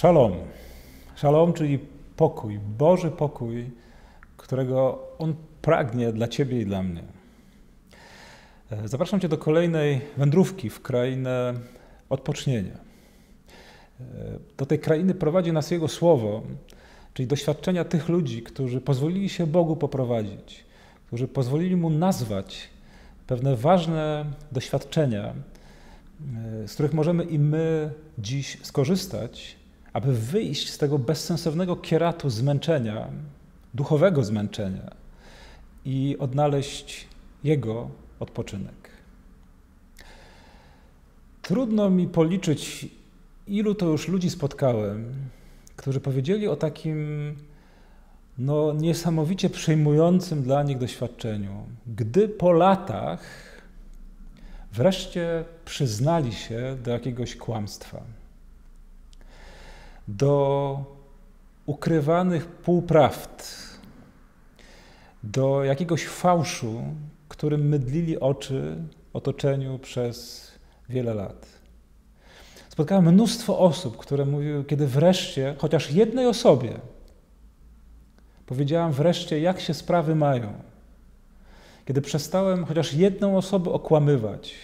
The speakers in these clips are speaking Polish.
Szalom. Szalom, czyli pokój, Boży pokój, którego On pragnie dla Ciebie i dla mnie. E, zapraszam Cię do kolejnej wędrówki w krainę odpocznienia. E, do tej krainy prowadzi nas Jego Słowo, czyli doświadczenia tych ludzi, którzy pozwolili się Bogu poprowadzić, którzy pozwolili Mu nazwać pewne ważne doświadczenia, e, z których możemy i my dziś skorzystać, aby wyjść z tego bezsensownego kieratu zmęczenia, duchowego zmęczenia i odnaleźć Jego odpoczynek. Trudno mi policzyć, ilu to już ludzi spotkałem, którzy powiedzieli o takim no, niesamowicie przejmującym dla nich doświadczeniu, gdy po latach wreszcie przyznali się do jakiegoś kłamstwa, do ukrywanych półprawd, do jakiegoś fałszu, którym mydlili oczy otoczeniu przez wiele lat. Spotkałem mnóstwo osób, które mówiły, kiedy wreszcie, chociaż jednej osobie, powiedziałam wreszcie, jak się sprawy mają. Kiedy przestałem chociaż jedną osobę okłamywać,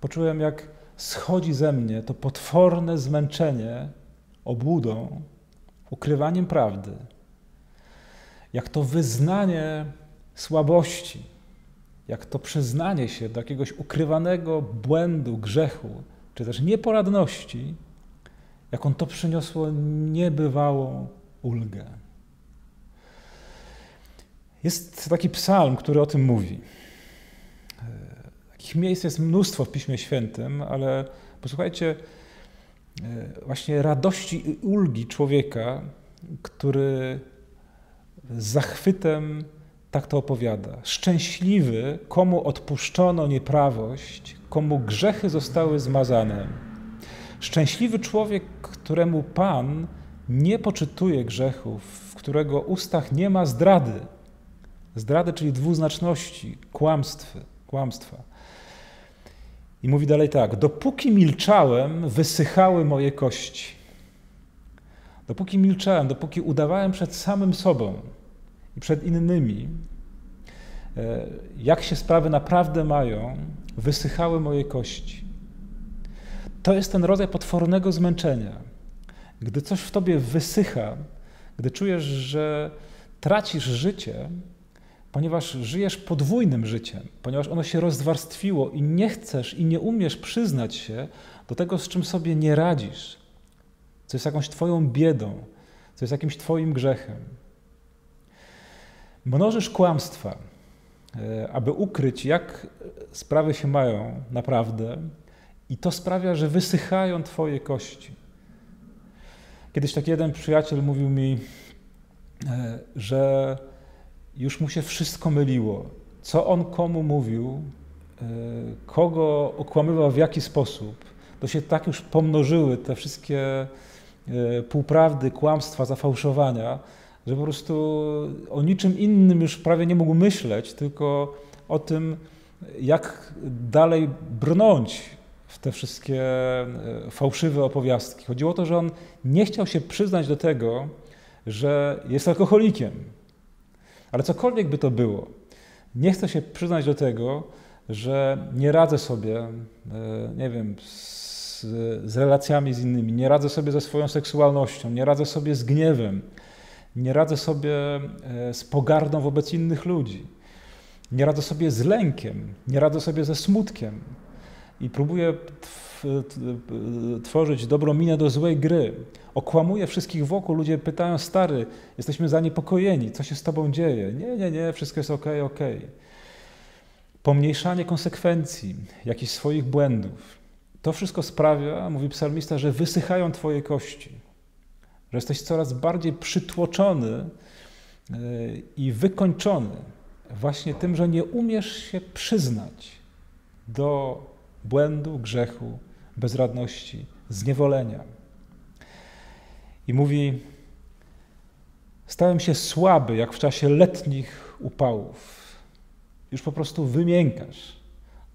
poczułem, jak schodzi ze mnie to potworne zmęczenie obłudą, ukrywaniem prawdy, jak to wyznanie słabości, jak to przyznanie się do jakiegoś ukrywanego błędu, grzechu, czy też nieporadności, jak on to przyniosło niebywałą ulgę. Jest taki psalm, który o tym mówi. Takich miejsc jest mnóstwo w Piśmie Świętym, ale posłuchajcie właśnie radości i ulgi człowieka, który z zachwytem tak to opowiada. Szczęśliwy, komu odpuszczono nieprawość, komu grzechy zostały zmazane. Szczęśliwy człowiek, któremu Pan nie poczytuje grzechów, w którego ustach nie ma zdrady. Zdrady, czyli dwuznaczności, kłamstwy, kłamstwa. I mówi dalej tak: Dopóki milczałem, wysychały moje kości. Dopóki milczałem, dopóki udawałem przed samym sobą, i przed innymi, e, jak się sprawy naprawdę mają, wysychały moje kości. To jest ten rodzaj potwornego zmęczenia. Gdy coś w tobie wysycha, gdy czujesz, że tracisz życie, ponieważ żyjesz podwójnym życiem, ponieważ ono się rozwarstwiło i nie chcesz i nie umiesz przyznać się do tego, z czym sobie nie radzisz, co jest jakąś Twoją biedą, co jest jakimś Twoim grzechem. Mnożysz kłamstwa, e, aby ukryć, jak sprawy się mają naprawdę, i to sprawia, że wysychają Twoje kości. Kiedyś taki jeden przyjaciel mówił mi, e, że już mu się wszystko myliło. Co on komu mówił, e, kogo okłamywał w jaki sposób, to się tak już pomnożyły te wszystkie półprawdy, kłamstwa, zafałszowania, że po prostu o niczym innym już prawie nie mógł myśleć, tylko o tym, jak dalej brnąć w te wszystkie e, fałszywe opowiastki. Chodziło o to, że on nie chciał się przyznać do tego, że jest alkoholikiem. Ale cokolwiek by to było, nie chce się przyznać do tego, że nie radzę sobie, e, nie wiem, z, z relacjami z innymi, nie radzę sobie ze swoją seksualnością, nie radzę sobie z gniewem, nie radzę sobie e, z pogardą wobec innych ludzi. Nie radzę sobie z lękiem, nie radzę sobie ze smutkiem. I próbuję tworzyć dobrą minę do złej gry. Okłamuję wszystkich wokół. Ludzie pytają, stary, jesteśmy zaniepokojeni, co się z tobą dzieje? Nie, nie, nie, wszystko jest ok, ok. Pomniejszanie konsekwencji, jakichś swoich błędów. To wszystko sprawia, mówi psalmista, że wysychają twoje kości że jesteś coraz bardziej przytłoczony e, i wykończony właśnie tym, że nie umiesz się przyznać do błędu, grzechu, bezradności, zniewolenia. I mówi: Stałem się słaby, jak w czasie letnich upałów. Już po prostu wymiękasz.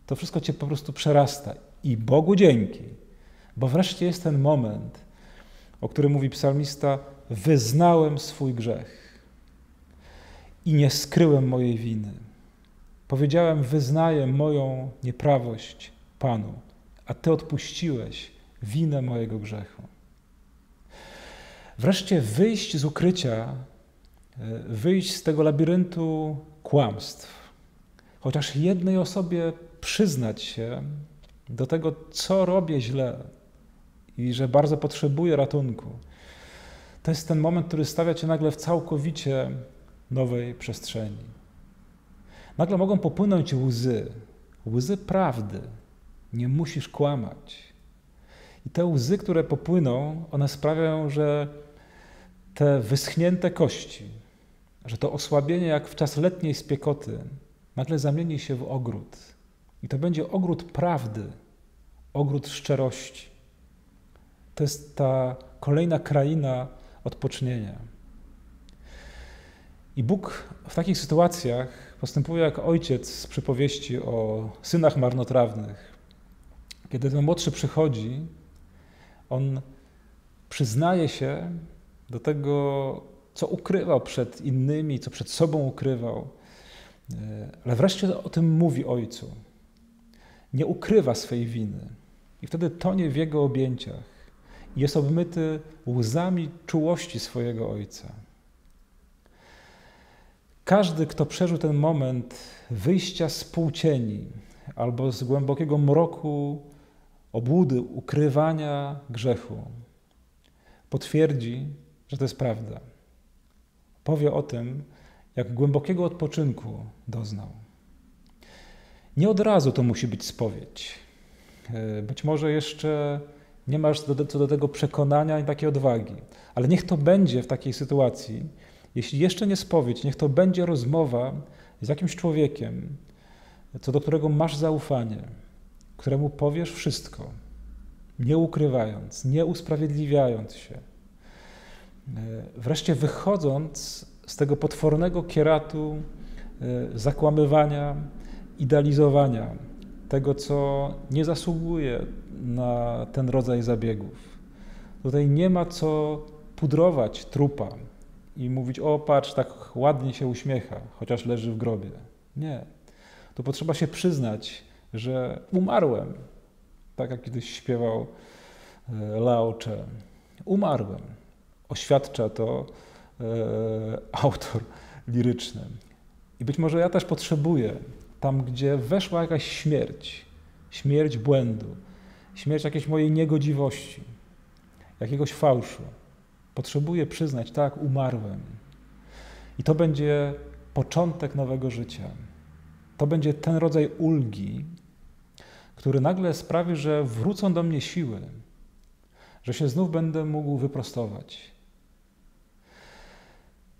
To wszystko cię po prostu przerasta. I Bogu dzięki, bo wreszcie jest ten moment, o którym mówi psalmista: Wyznałem swój grzech i nie skryłem mojej winy. Powiedziałem: Wyznaję moją nieprawość Panu, a Ty odpuściłeś winę mojego grzechu. Wreszcie wyjść z ukrycia, e, wyjść z tego labiryntu kłamstw. Chociaż jednej osobie przyznać się do tego, co robię źle i że bardzo potrzebuję ratunku. To jest ten moment, który stawia cię nagle w całkowicie nowej przestrzeni. Nagle mogą popłynąć łzy, łzy prawdy. Nie musisz kłamać. I te łzy, które popłyną, one sprawiają, że te wyschnięte kości, że to osłabienie jak w czas letniej spiekoty nagle zamieni się w ogród. I to będzie ogród prawdy, ogród szczerości. To jest ta kolejna kraina odpocznienia. I Bóg w takich sytuacjach postępuje jak ojciec z przypowieści o synach marnotrawnych. Kiedy ten młodszy przychodzi, on przyznaje się do tego, co ukrywał przed innymi, co przed sobą ukrywał, ale wreszcie o tym mówi ojcu. Nie ukrywa swej winy i wtedy tonie w jego objęciach i jest obmyty łzami czułości swojego ojca. Każdy, kto przeżył ten moment wyjścia z półcieni albo z głębokiego mroku obłudy, ukrywania grzechu, potwierdzi, że to jest prawda. Powie o tym, jak głębokiego odpoczynku doznał. Nie od razu to musi być spowiedź. E, być może jeszcze nie masz co do tego przekonania i takiej odwagi, ale niech to będzie w takiej sytuacji. Jeśli jeszcze nie spowiedź, niech to będzie rozmowa z jakimś człowiekiem, co do którego masz zaufanie, któremu powiesz wszystko, nie ukrywając, nie usprawiedliwiając się. E, wreszcie wychodząc z tego potwornego kieratu e, zakłamywania, idealizowania tego, co nie zasługuje na ten rodzaj zabiegów. Tutaj nie ma co pudrować trupa i mówić: O, patrz, tak ładnie się uśmiecha, chociaż leży w grobie. Nie. To potrzeba się przyznać, że umarłem. Tak jak kiedyś śpiewał e, Laocze. Umarłem. Oświadcza to e, autor liryczny. I być może ja też potrzebuję tam, gdzie weszła jakaś śmierć, śmierć błędu, śmierć jakiejś mojej niegodziwości, jakiegoś fałszu. Potrzebuję przyznać, tak, umarłem. I to będzie początek nowego życia. To będzie ten rodzaj ulgi, który nagle sprawi, że wrócą do mnie siły, że się znów będę mógł wyprostować.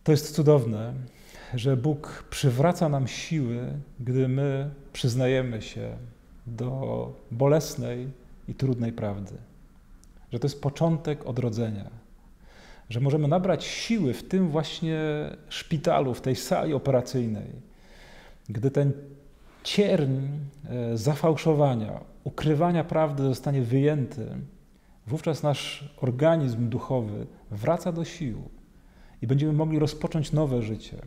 To jest cudowne, że Bóg przywraca nam siły, gdy my przyznajemy się do bolesnej i trudnej prawdy. Że to jest początek odrodzenia. Że możemy nabrać siły w tym właśnie szpitalu, w tej sali operacyjnej, gdy ten cierń e, zafałszowania, ukrywania prawdy zostanie wyjęty, wówczas nasz organizm duchowy wraca do sił i będziemy mogli rozpocząć nowe życie,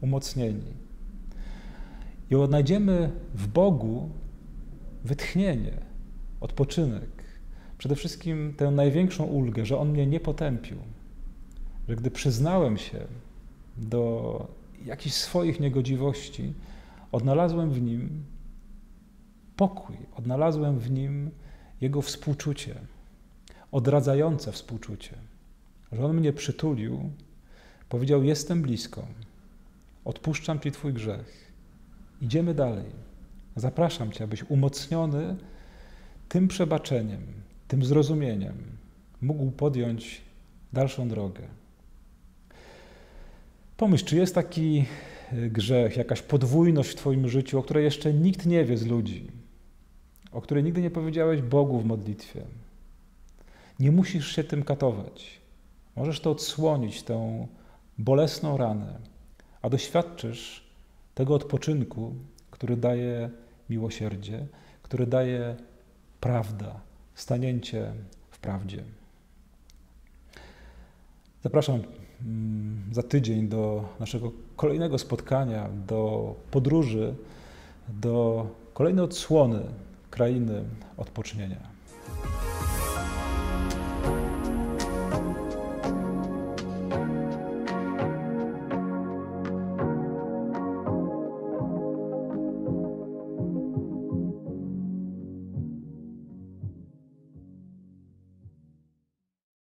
umocnieni. I odnajdziemy w Bogu wytchnienie, odpoczynek, przede wszystkim tę największą ulgę, że On mnie nie potępił, że gdy przyznałem się do jakichś swoich niegodziwości, odnalazłem w Nim pokój, odnalazłem w Nim Jego współczucie, odradzające współczucie, że On mnie przytulił Powiedział: Jestem blisko, odpuszczam Ci Twój grzech. Idziemy dalej. Zapraszam Cię, abyś umocniony tym przebaczeniem, tym zrozumieniem mógł podjąć dalszą drogę. Pomyśl, czy jest taki grzech, jakaś podwójność w Twoim życiu, o której jeszcze nikt nie wie z ludzi, o której nigdy nie powiedziałeś Bogu w modlitwie. Nie musisz się tym katować. Możesz to odsłonić, tę bolesną ranę, a doświadczysz tego odpoczynku, który daje miłosierdzie, który daje prawda, stanięcie w prawdzie. Zapraszam za tydzień do naszego kolejnego spotkania, do podróży, do kolejnej odsłony krainy odpocznienia.